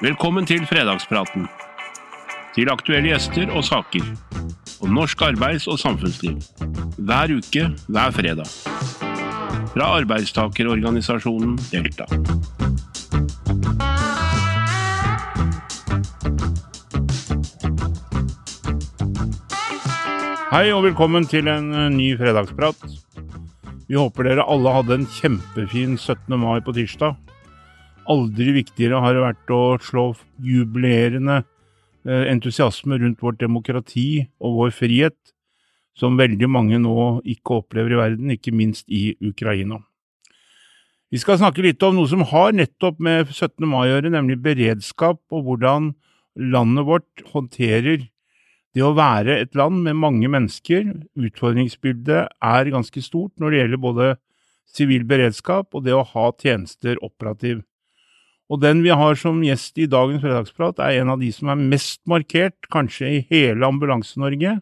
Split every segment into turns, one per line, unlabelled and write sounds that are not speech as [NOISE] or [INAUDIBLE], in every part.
Velkommen til fredagspraten. Til aktuelle gjester og saker. Om norsk arbeids- og samfunnsliv. Hver uke, hver fredag. Fra arbeidstakerorganisasjonen Delta.
Hei og velkommen til en eh, ny fredagsprat. Vi håper dere alle hadde en kjempefin 17. mai på tirsdag. Aldri viktigere har det vært å slå jubilerende eh, entusiasme rundt vårt demokrati og vår frihet, som veldig mange nå ikke opplever i verden, ikke minst i Ukraina. Vi skal snakke litt om noe som har nettopp med 17. mai å gjøre, nemlig beredskap og hvordan landet vårt håndterer det å være et land med mange mennesker, utfordringsbildet er ganske stort når det gjelder både sivil beredskap og det å ha tjenester operativ. Og den vi har som gjest i dagens fredagsprat, er en av de som er mest markert, kanskje i hele Ambulanse-Norge,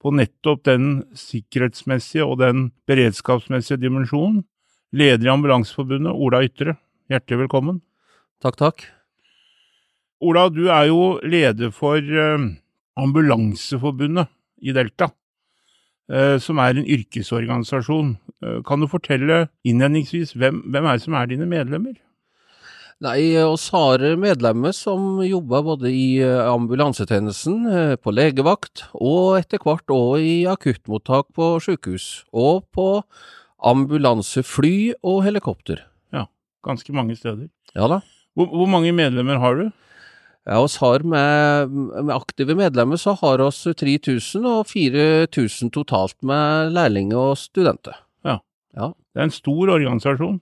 på nettopp den sikkerhetsmessige og den beredskapsmessige dimensjonen. Leder i Ambulanseforbundet, Ola Ytre, hjertelig velkommen.
Takk, takk.
Ola, du er jo leder for uh, Ambulanseforbundet i Delta, eh, som er en yrkesorganisasjon. Eh, kan du fortelle innledningsvis hvem, hvem er det som er dine medlemmer?
Nei, oss har medlemmer som jobber både i ambulansetjenesten, på legevakt, og etter hvert òg i akuttmottak på sykehus. Og på ambulansefly og helikopter.
Ja, ganske mange steder.
Ja da.
Hvor, hvor mange medlemmer har du?
Ja, oss har med, med, aktive medlemmer så har oss 3000 og 4000 totalt med lærlinger og studenter.
Ja.
ja.
Det er en stor organisasjon.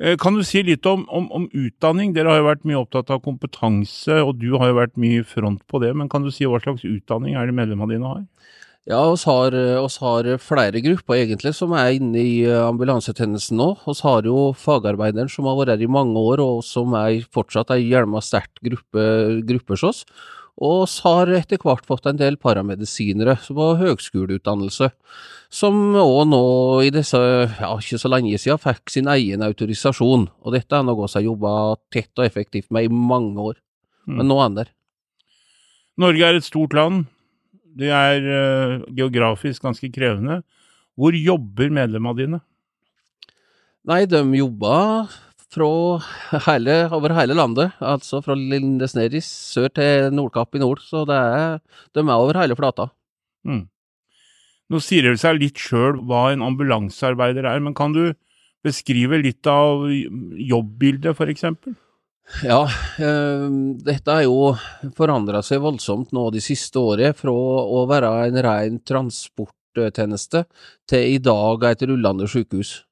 Eh, kan du si litt om, om, om, utdanning? Dere har jo vært mye opptatt av kompetanse, og du har jo vært mye i front på det. Men kan du si hva slags utdanning er det medlemmene dine har?
Ja, oss har, oss har flere grupper egentlig som er inne i eh, ambulansetjenesten nå. Oss har jo fagarbeideren som har vært her i mange år, og som er fortsatt er hjelma sterkt gruppe, gruppe hos oss. Og vi har etter hvert fått en del paramedisinere som har høgskoleutdannelse, som òg nå i disse, ja, ikke så lenge siden, fikk sin egen autorisasjon. Og dette er noe vi har jobba tett og effektivt med i mange år. Men nå er den der.
Norge er et stort land. Det er uh, geografisk ganske krevende. Hvor jobber medlemmene dine?
Nei, de jobber hele, over hele landet. Altså fra Lindesnes i sør til Nordkapp i nord. Så er, de er over hele flata.
Mm. Nå sier det seg litt sjøl hva en ambulansearbeider er, men kan du beskrive litt av jobbbildet, f.eks.?
Ja, øh, dette har jo forandra seg voldsomt nå de siste året, fra å være en ren transporttjeneste til i dag et rullende sykehus,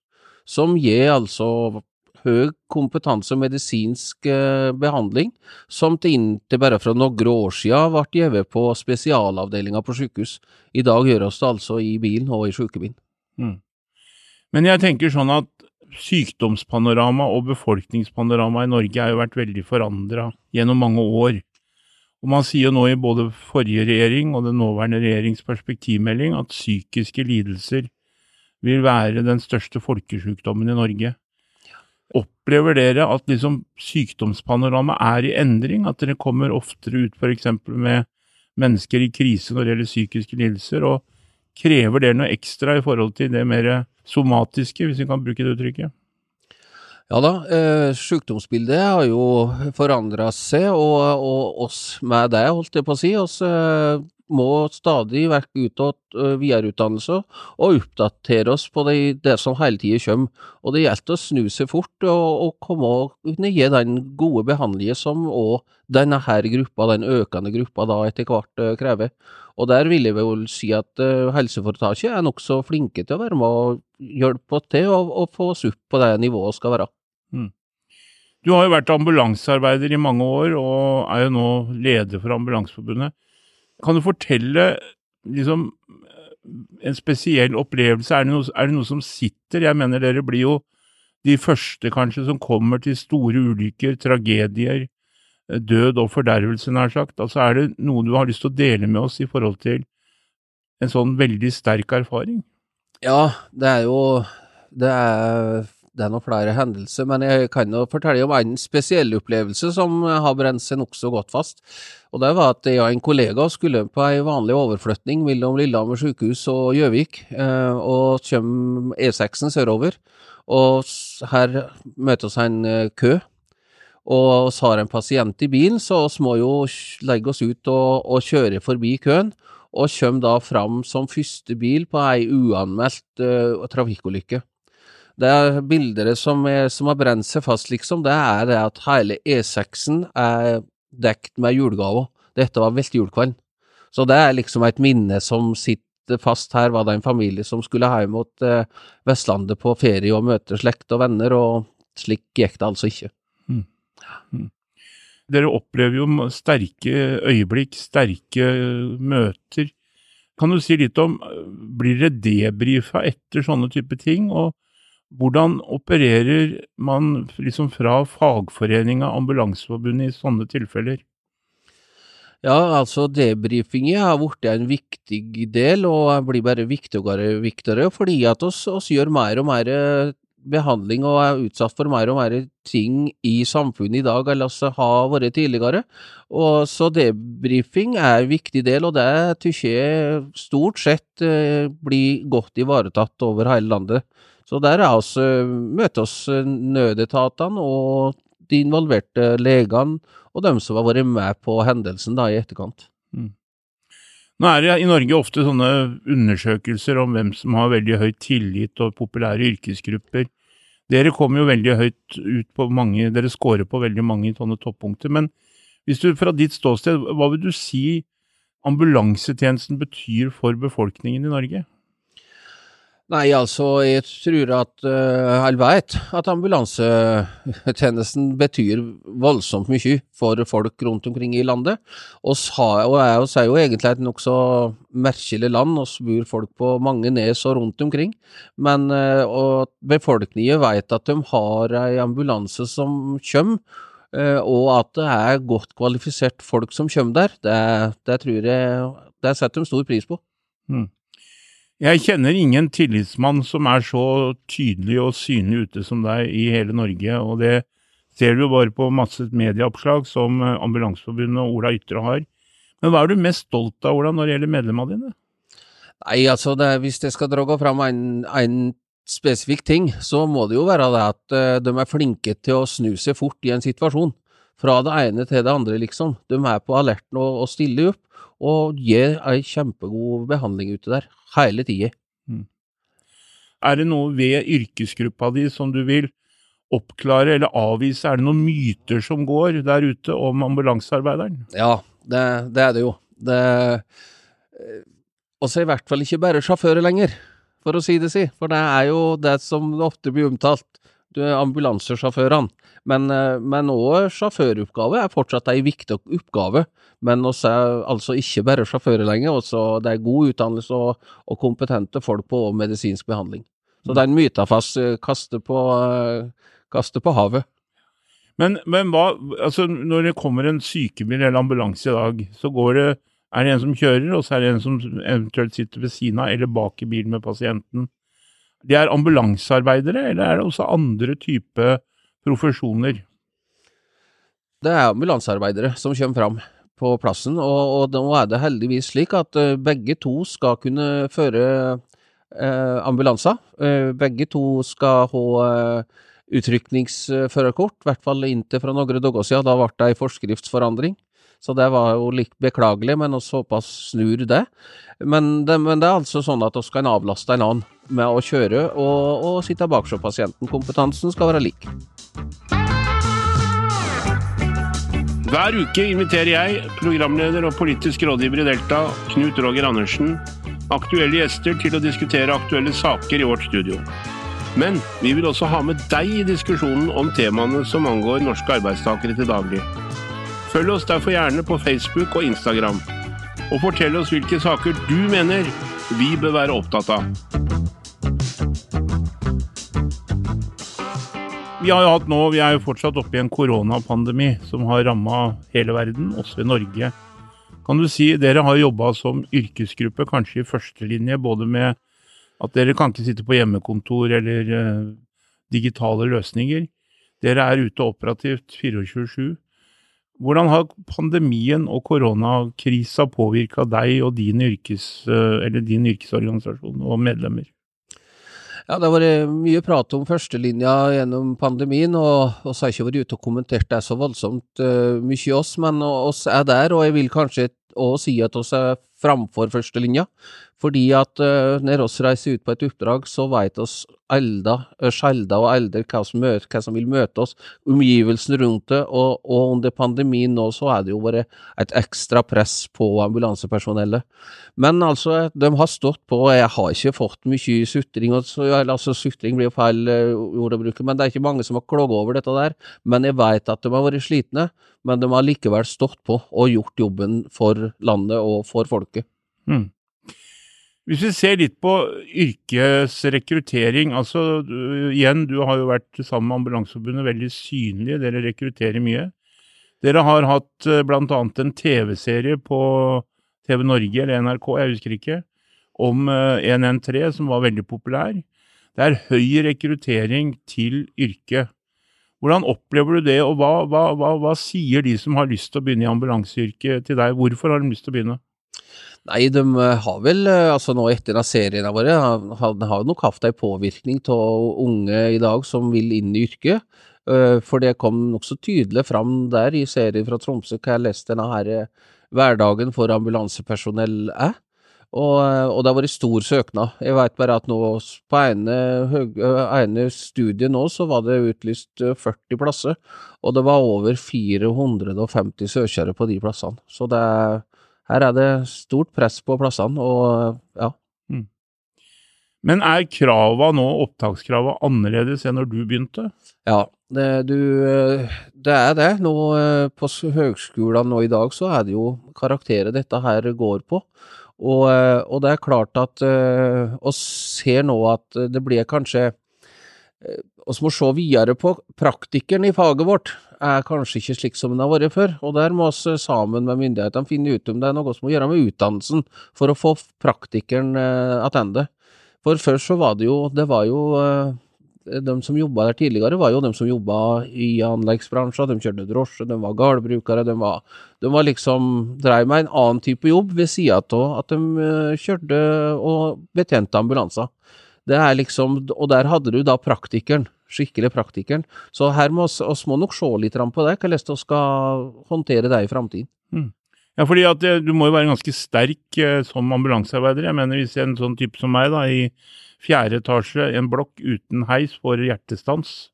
som gir altså høy kompetanse og medisinsk eh, behandling, som til inntil bare fra noen år siden ble gitt på spesialavdelinger på sykehus. I dag gjøres det altså i bilen og i sykebilen.
Mm. Men jeg tenker sånn at sykdomspanorama og befolkningspanorama i Norge har jo vært veldig forandra gjennom mange år. Og Man sier jo nå i både forrige regjering og den nåværende regjerings perspektivmelding at psykiske lidelser vil være den største folkesykdommen i Norge. Opplever dere at liksom sykdomspanoramaet er i endring, at dere kommer oftere ut f.eks. med mennesker i krise når det gjelder psykiske lidelser, og krever dere noe ekstra i forhold til det mer somatiske, hvis vi kan bruke det uttrykket?
Ja da, eh, sykdomsbildet har jo forandra seg, og, og, oss med det, holdt jeg på å si. oss eh, må stadig ute og uh, videreutdannelse og oppdatere oss på det, det som hele tida kommer. Og det gjelder å snu seg fort og, og komme og kunne gi den gode behandlingen som òg denne her gruppa, den økende gruppa, da etter hvert uh, krever. Og der vil jeg vel si at uh, helseforetaket er nokså flinke til å være med og hjelpe til å, få oss opp på det nivået skal være.
Mm. Du har jo vært ambulansearbeider i mange år, og er jo nå leder for Ambulanseforbundet. Kan du fortelle liksom en spesiell opplevelse? Er det, noe, er det noe som sitter? Jeg mener dere blir jo de første kanskje som kommer til store ulykker, tragedier, død og fordervelse, nær sagt. Altså, er det noe du har lyst til å dele med oss i forhold til en sånn veldig sterk erfaring?
Ja, det er jo Det er, det er noen flere hendelser, men jeg kan jo fortelle om en spesiell opplevelse som har brent seg nokså godt fast. Og det var at jeg og en kollega skulle på en vanlig overflytning mellom Lillehammer sykehus og Gjøvik, eh, og kommer E6-en sørover. Og her møter oss en eh, kø, og vi har en pasient i bilen, så vi må jo legge oss ut og, og kjøre forbi køen og kommer da fram som første bil på ei uanmeldt uh, trafikkulykke. Det er bilder som, er, som, har brent seg fast, liksom, det er det at hele E6-en er dekt med julegaver. Dette var veltejulekvelden. Så det er liksom et minne som sitter fast her, var det en familie som skulle hjem mot uh, Vestlandet på ferie og møte slekt og venner, og slik gikk det altså ikke. Mm.
Mm. Dere opplever jo sterke øyeblikk, sterke møter. Kan du si litt om, blir dere debrifa etter sånne type ting? Og hvordan opererer man liksom fra fagforeninga Ambulanseforbundet i sånne tilfeller?
Ja, altså debrifinga har blitt en viktig del, og blir bare viktigere og viktigere, fordi at oss, oss gjør mer og mer behandling og er utsatt for mer og mer ting i samfunnet i dag enn vi har vært tidligere. Og så debrifing er en viktig del, og det syns jeg stort sett eh, blir godt ivaretatt over hele landet. Så der er oss, møter oss nødetatene og de involverte legene og dem som har vært med på hendelsen da i etterkant. Mm.
Nå er det i Norge ofte sånne undersøkelser om hvem som har veldig høy tillit og populære yrkesgrupper. Dere kommer jo veldig høyt ut på mange, dere scorer på veldig mange sånne toppunkter. Men hvis du fra ditt ståsted, hva vil du si ambulansetjenesten betyr for befolkningen i Norge?
Nei, altså, jeg tror at uh, alle vet at ambulansetjenesten betyr voldsomt mye for folk rundt omkring i landet. Oss og er jo egentlig et nokså merkelig land, oss bor folk på mange nes og rundt omkring. Men uh, og befolkningen vet at de har ei ambulanse som kommer, uh, og at det er godt kvalifisert folk som kommer der. Det, det tror jeg det setter de stor pris på. Mm.
Jeg kjenner ingen tillitsmann som er så tydelig og synlig ute som deg i hele Norge, og det ser du bare på masse medieoppslag som eh, Ambulanseforbundet og Ola Ytre har. Men hva er du mest stolt av, Ola, når det gjelder medlemmene dine?
Nei, altså, det, hvis jeg skal dra fram en, en spesifikk ting, så må det jo være det at uh, de er flinke til å snu seg fort i en situasjon. Fra det ene til det andre, liksom. De er på alerten og, og stiller opp og gir ei kjempegod behandling ute der, hele tida. Mm.
Er det noe ved yrkesgruppa di som du vil oppklare eller avvise? Er det noen myter som går der ute om ambulansearbeideren?
Ja, det, det er det jo. Det Og så i hvert fall ikke bare sjåfører lenger, for å si det si. For det er jo det som ofte blir omtalt, ambulansesjåførene. Men, eh, men også sjåføroppgave er fortsatt en viktig oppgave. Men vi er altså ikke bare sjåfører lenger. Også det er god utdannelse og, og kompetente folk på medisinsk behandling. Så det er en mytafast eh, kaste på, kaster på havet.
Men, men, hva, altså når det kommer en sykebil eller ambulanse i dag, så går det, er det en som kjører, og så er det en som eventuelt sitter ved siden av eller bak i bilen med pasienten. De er ambulansearbeidere, eller er det også andre type profesjoner?
Det er ambulansearbeidere som kommer fram på plassen, og, og nå er det heldigvis slik at uh, begge to skal kunne føre eh, ambulanser. Uh, begge to skal ha uh, utrykningsførerkort, i hvert fall inntil for noen dager siden. Da ble det en forskriftsforandring. Så det var jo litt beklagelig, men håper snur det. Men, det. men, det. er altså sånn at vi kan avlaste en annen med å kjøre og, og sitte bak pasienten. Kompetansen skal være lik.
Hver uke inviterer jeg, programleder og politisk rådgiver i Delta, Knut Roger Andersen, aktuelle gjester til å diskutere aktuelle saker i vårt studio. Men vi vil også ha med deg i diskusjonen om temaene som angår norske arbeidstakere til daglig. Følg oss derfor gjerne på Facebook og Instagram, og fortell oss hvilke saker du mener vi bør være opptatt av.
Vi har jo hatt nå, vi er jo fortsatt oppe i en koronapandemi som har ramma hele verden, også i Norge. Kan du si, Dere har jobba som yrkesgruppe, kanskje i førstelinje, både med at dere kan ikke sitte på hjemmekontor, eller uh, digitale løsninger. Dere er ute operativt 24-7. Hvordan har pandemien og koronakrisa påvirka deg og din, yrkes, eller din yrkesorganisasjon og medlemmer?
Ja, Det har vært mye prat om førstelinja gjennom pandemien, og vi har ikke vært ute og kommentert det så voldsomt uh, mye, oss, men oss er der. Og jeg vil kanskje òg si at oss er framfor førstelinja. Fordi at uh, når vi reiser ut på et oppdrag, så vet oss elda, eh, sjelda og elder hva som, møter, hva som vil møte oss, omgivelsene rundt det, og, og, under pandemien nå så er det jo vært et ekstra press på ambulansepersonellet. Men altså, de har stått på, og jeg har ikke fått mye sutring, altså sutring blir jo feil uh, ord å bruke, men det er ikke mange som har klaget over dette der. Men jeg vet at de har vært slitne, men de har likevel stått på og gjort jobben for landet og for folket.
Mm. Hvis vi ser litt på yrkesrekruttering, altså igjen, du har jo vært sammen med Ambulanseforbundet veldig synlige, dere rekrutterer mye. Dere har hatt uh, bl.a. en TV-serie på TV Norge eller NRK, jeg husker ikke, om 113 uh, som var veldig populær. Det er høy rekruttering til yrket. Hvordan opplever du det, og hva, hva, hva, hva sier de som har lyst til å begynne i ambulanseyrket til deg? Hvorfor har de lyst til å begynne?
Nei, de eh, har vel, eh, altså nå etter at seriene våre, har, har nok hatt en påvirkning av unge i dag som vil inn i yrket. Eh, for det kom nokså tydelig fram der i serien fra Tromsø hva jeg leste denne her hverdagen for ambulansepersonell er. Og, og, det har vært stor søknad. Jeg vet bare at nå på ene, ene studiet nå så var det utlyst 40 plasser, og det var over 450 søkere på de plassene. Så det er her er det stort press på plassene, og ja. Mm.
Men er krava nå, opptakskrava, annerledes enn når du begynte?
Ja, det, du, det er det. Nå på høgskolene nå i dag så er det jo karakterer dette her går på. Og, og det er klart at Vi ser nå at det blir kanskje Vi må se videre på praktikeren i faget vårt er kanskje ikke slik som den har vært før, og der må vi sammen med myndighetene finne ut om det er noe som må gjøre med utdannelsen for å få praktikeren eh, attende. For før så var det jo, det var jo eh, de som jobba der tidligere, var jo de som jobba i anleggsbransjen. De kjørte drosje, de var gårdbrukere. De var, de var liksom drev med en annen type jobb ved sida av at de eh, kjørte og betjente ambulanser. Det er liksom, og der hadde du da praktikeren skikkelig praktikeren. Så her må vi må nok se litt på det, hvordan vi skal håndtere det i framtiden.
Mm. Ja, fordi at eh, du må jo være ganske sterk eh, som ambulansearbeider. Jeg mener hvis en sånn type som meg, da, i fjerde etasje, en blokk uten heis, får hjertestans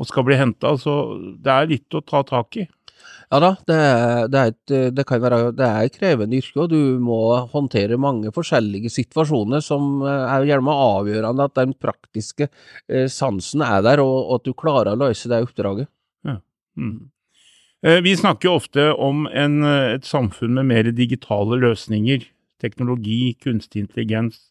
og skal bli henta, så det er litt å ta tak i.
Ja da, det, det, er et, det, kan være, det er et krevende yrke, og du må håndtere mange forskjellige situasjoner som eh, er gjerne avgjørende at den praktiske eh, sansen er der, og, og, at du klarer å løse det oppdraget. Ja. Mm.
Eh, vi snakker jo ofte om en, et samfunn med mer digitale løsninger, teknologi, kunstig intelligens.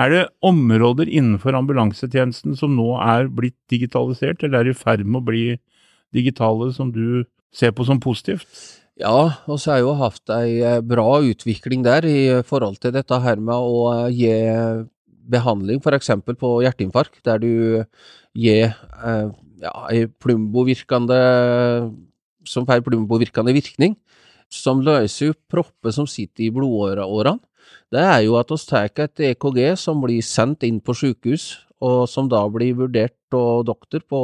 Er det områder innenfor ambulansetjenesten som nå er blitt digitalisert, eller er i ferd med å bli digitale, som du ser på som positivt?
Ja, og så har jo hatt ei eh, bra utvikling der i forhold til dette her med å eh, gi behandling f.eks. på hjerteinfarkt, der du gir eh, ja, ei plumbovirkende som får plumbovirkende virkning, som løser opp propper som sitter i blodårene. Det er jo at vi tar et EKG som blir sendt inn på sykehus, og som da blir vurdert av doktor på,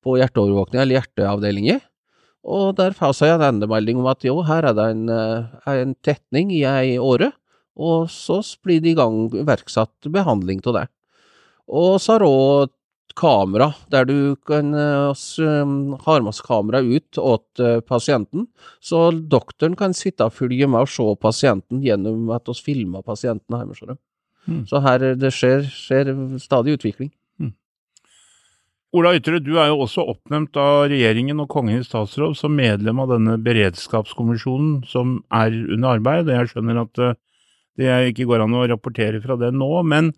på hjerteovervåkning eller hjerteavdelinger. Og der får jeg en endemelding om at jo, her er det en, eh, en tetning i ei åre, og så blir det i gang iverksatt behandling av det. Og så har òg kamera, der du kan um, har med kamera ut åt uh, pasienten, så doktoren kan sitte og følge med og se pasienten gjennom at vi filmer pasienten hjemme. Mm. Så her det skjer, skjer stadig utvikling.
Ola Ytre, du er jo også oppnevnt av regjeringen og Kongen i statsråd som medlem av denne beredskapskommisjonen som er under arbeid. Jeg skjønner at eh, det ikke går an å rapportere fra det nå, men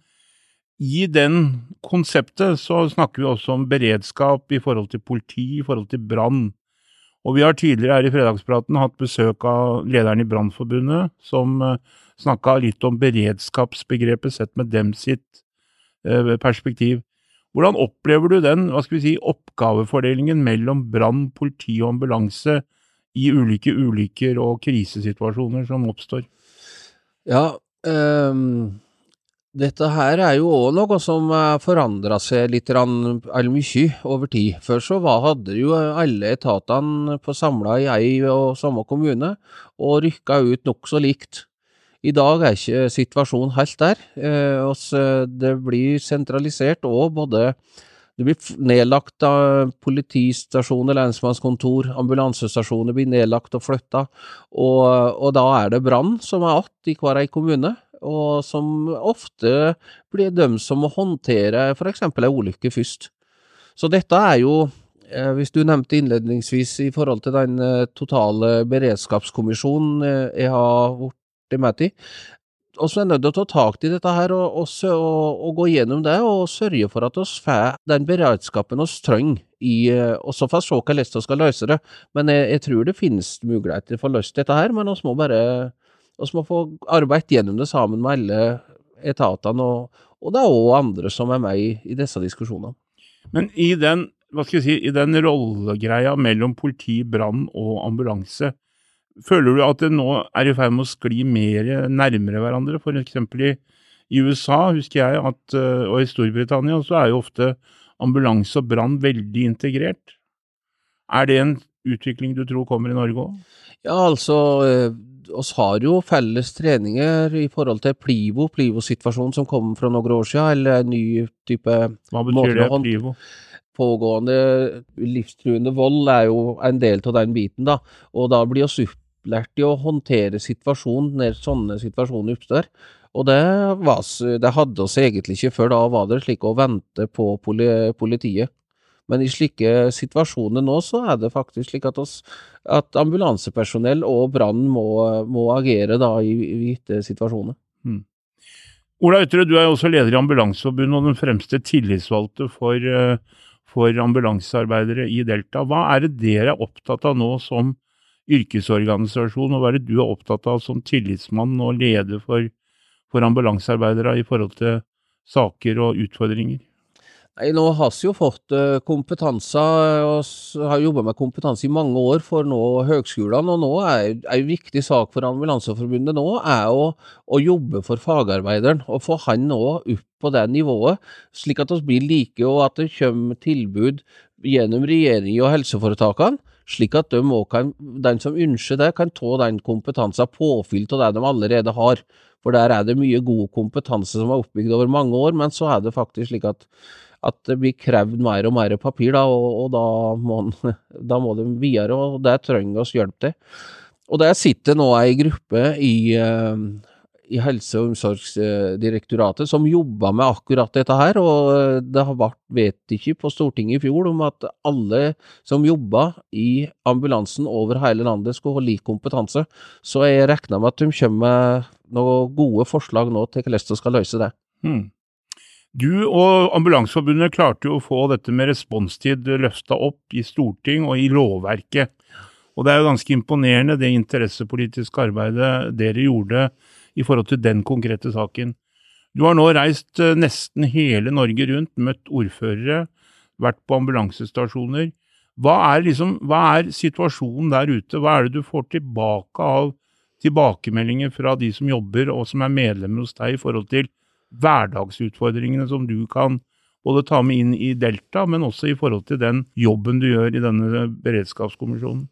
i den konseptet så snakker vi også om beredskap i forhold til politi, i forhold til brann. Og vi har tidligere her i Fredagspraten hatt besøk av lederen i Brannforbundet, som eh, snakka litt om beredskapsbegrepet sett med dem sitt eh, perspektiv. Hvordan opplever du den hva skal vi si, oppgavefordelingen mellom brann, politi og ambulanse i ulike ulykker og krisesituasjoner som oppstår?
Ja, um, dette her er jo òg noe som forandra seg litt eller mye over tid. Før så var, hadde jo alle etatene på samla i ei og samme kommune, og rykka ut nokså likt. I dag er ikke situasjonen helt der. Eh, det blir sentralisert og både det blir nedlagt av politistasjoner, lensmannskontor, ambulansestasjoner blir nedlagt og flytta, og, og da er det brann som er att i hver ei kommune og som ofte blir dømt som å håndtere f.eks. ei ulykke først. Så dette er jo, eh, hvis du nevnte innledningsvis i forhold til den eh, totale beredskapskommisjonen jeg har blitt med Og så er nødt til å ta tak i dette her og, og, og, og, gå gjennom det og sørge for at vi får den beredskapen vi trenger. Og så får vi se hvordan vi skal løse det. Men jeg, jeg, tror det finnes muligheter for å løse dette her, men vi må bare vi må få arbeidet gjennom det sammen med alle etatene, og, og det er òg andre som er med i, i, disse diskusjonene.
Men i den, hva skal jeg si, i den rollegreia mellom politi, brann og ambulanse, føler du at det nå er i ferd med å skli mer nærmere hverandre? For eksempel i, i USA husker jeg at, og i Storbritannia så er jo ofte ambulanse og brann veldig integrert. Er det en utvikling du tror kommer i Norge òg?
Ja, altså oss har jo felles treninger i forhold til Plivo, Plivo-situasjonen som kom for noen år siden, eller en ny type
Hva betyr det, Plivo?
Pågående livstruende vold er jo en del av den biten, da. Og da blir vi opplært i å håndtere situasjonen når sånne situasjoner oppstår. Og det, var, det hadde oss egentlig ikke før da, var det slik å vente på politiet. Men i slike situasjoner nå, så er det faktisk slik at, oss, at ambulansepersonell og brann må, må, agere da i, gitte situasjoner. Mm.
Ola Ytre, du er også leder i Ambulanseforbundet og den fremste tillitsvalgte for, eh, for ambulansearbeidere i Delta. Hva er det dere er opptatt av nå som yrkesorganisasjon, og hva er det du er opptatt av som tillitsmann og leder for, for ambulansearbeidere i forhold til saker og utfordringer?
Nei, Nå har vi jo fått eh, kompetanse, og har jobba med kompetanse i mange år for nå høgskolene. Og nå er en viktig sak for Ambulanseforbundet nå er å, å, jobbe for fagarbeideren, og få han nå opp på det nivået, slik at vi blir like, og at det kommer tilbud gjennom regjering og helseforetakene, slik at de kan, den som ønsker det, kan ta den kompetansen påfylt av det de allerede har. For der er det mye god kompetanse som er oppbygd over mange år, men så er det faktisk slik at at det blir krevd mer og mer papir, da, og, og da, må, [LAUGHS] da, må, de videre, og det trenger oss hjelp til. Og der sitter nå ei gruppe i, eh, i Helse- og omsorgsdirektoratet som jobba med akkurat dette her, og det har vært vedtatt på Stortinget i fjor om at alle som jobba i ambulansen over hele landet skal ha lik kompetanse. Så jeg regner med at de kommer med noen gode forslag nå til hvordan vi skal løse det. Hmm.
Du og Ambulanseforbundet klarte jo å få dette med responstid løfta opp i storting og i lovverket. Og det er jo ganske imponerende det interessepolitiske arbeidet dere gjorde i forhold til den konkrete saken. Du har nå reist eh, nesten hele Norge rundt, møtt ordførere, vært på ambulansestasjoner. Hva er, liksom, hva er situasjonen der ute? Hva er det du får tilbake av tilbakemeldinger fra de som jobber og som er medlemmer hos deg i forhold til hverdagsutfordringene som du kan både ta med inn i Delta, men også i forhold til den jobben du gjør i denne beredskapskommisjonen?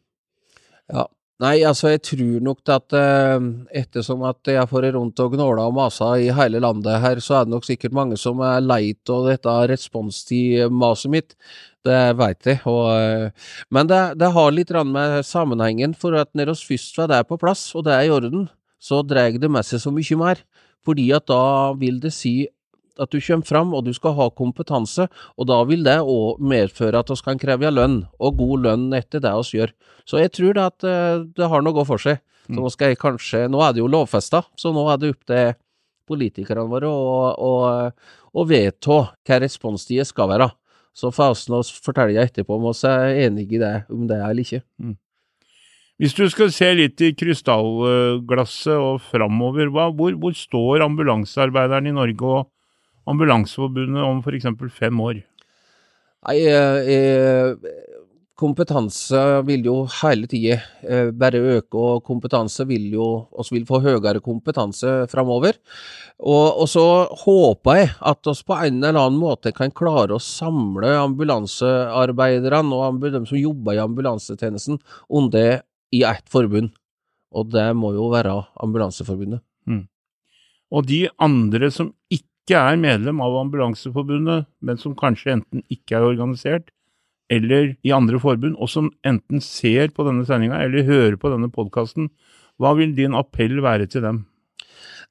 Ja, Nei, altså jeg tror nok at eh, ettersom at jeg får rundt og gnåla og masa i hele landet her, så er det nok sikkert mange som er lei av dette responstid-maset mitt. Det veit jeg. Og, eh, men det, det, har litt med sammenhengen, for at når oss først var der på plass, og det er i orden, så drar det med seg så mye mer fordi at da vil det si at du kommer fram og du skal ha kompetanse, og da vil det òg medføre at vi kan kreve lønn, og god lønn etter det vi gjør. Så jeg tror det at eh, det har noe å gå for seg. Så nå skal jeg kanskje Nå er det jo lovfesta, så nå er det opp til politikerne våre å vedta hva responstida skal være. Så får vi fortelle etterpå om vi er enige i det, om det er eller ikke. Mm.
Hvis du skal se litt i krystallglasset og framover, hvor, hvor, står ambulansearbeideren i Norge og Ambulanseforbundet om f.eks. fem år?
Nei, eh, eh, kompetanse vil jo hele tida eh, bare øke, og kompetanse vil jo oss vil få høyere kompetanse framover. Og, og, så håper jeg at oss på en eller annen måte kan klare å samle ambulansearbeiderne og de som jobber i ambulansetjenesten, om det i ett forbund. Og det må jo være Ambulanseforbundet.
Mm. Og de andre som ikke er medlem av Ambulanseforbundet, men som kanskje enten ikke er organisert, eller i andre forbund, og som enten ser på denne sendinga eller hører på denne podkasten, hva vil din appell være til dem?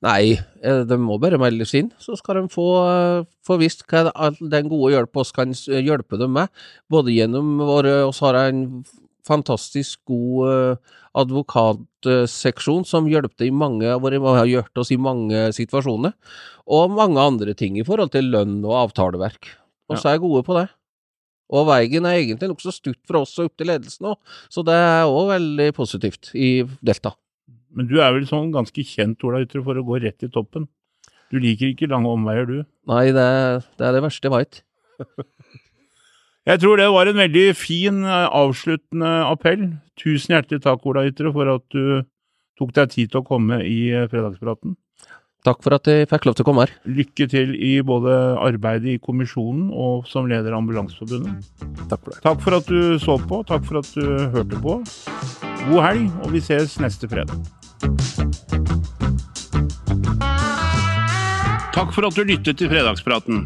Nei, eh, de må bare melde seg inn, så skal de få, eh, få visst hva all den gode hjelpa oss kan hjelpe dem med. Både gjennom våre oss har en fantastisk god eh, advokatseksjon som hjelpte i mange, har oss i mange situasjoner, og mange andre ting i forhold til lønn og avtaleverk. Og så er jeg gode på det. Og veien er egentlig nokså stutt fra oss og opp til ledelsen òg, så det er òg veldig positivt i Delta.
Men du er vel sånn ganske kjent, Ola Ytre, for å gå rett i toppen? Du liker ikke lange omveier, du?
Nei, det, det er det verste jeg veit. [LAUGHS]
jeg tror det var en veldig fin eh, avsluttende appell. Tusen hjertelig takk, Ola Ytre, for at du tok deg tid til å komme i eh, Fredagspraten.
Takk for at jeg fikk lov til å komme her.
Lykke til i både arbeidet i kommisjonen og som leder av Ambulanseforbundet.
Takk for det.
Takk for at du så på, takk for at du hørte på. God helg, og vi ses neste fredag.
Takk for at du lyttet til Fredagspraten.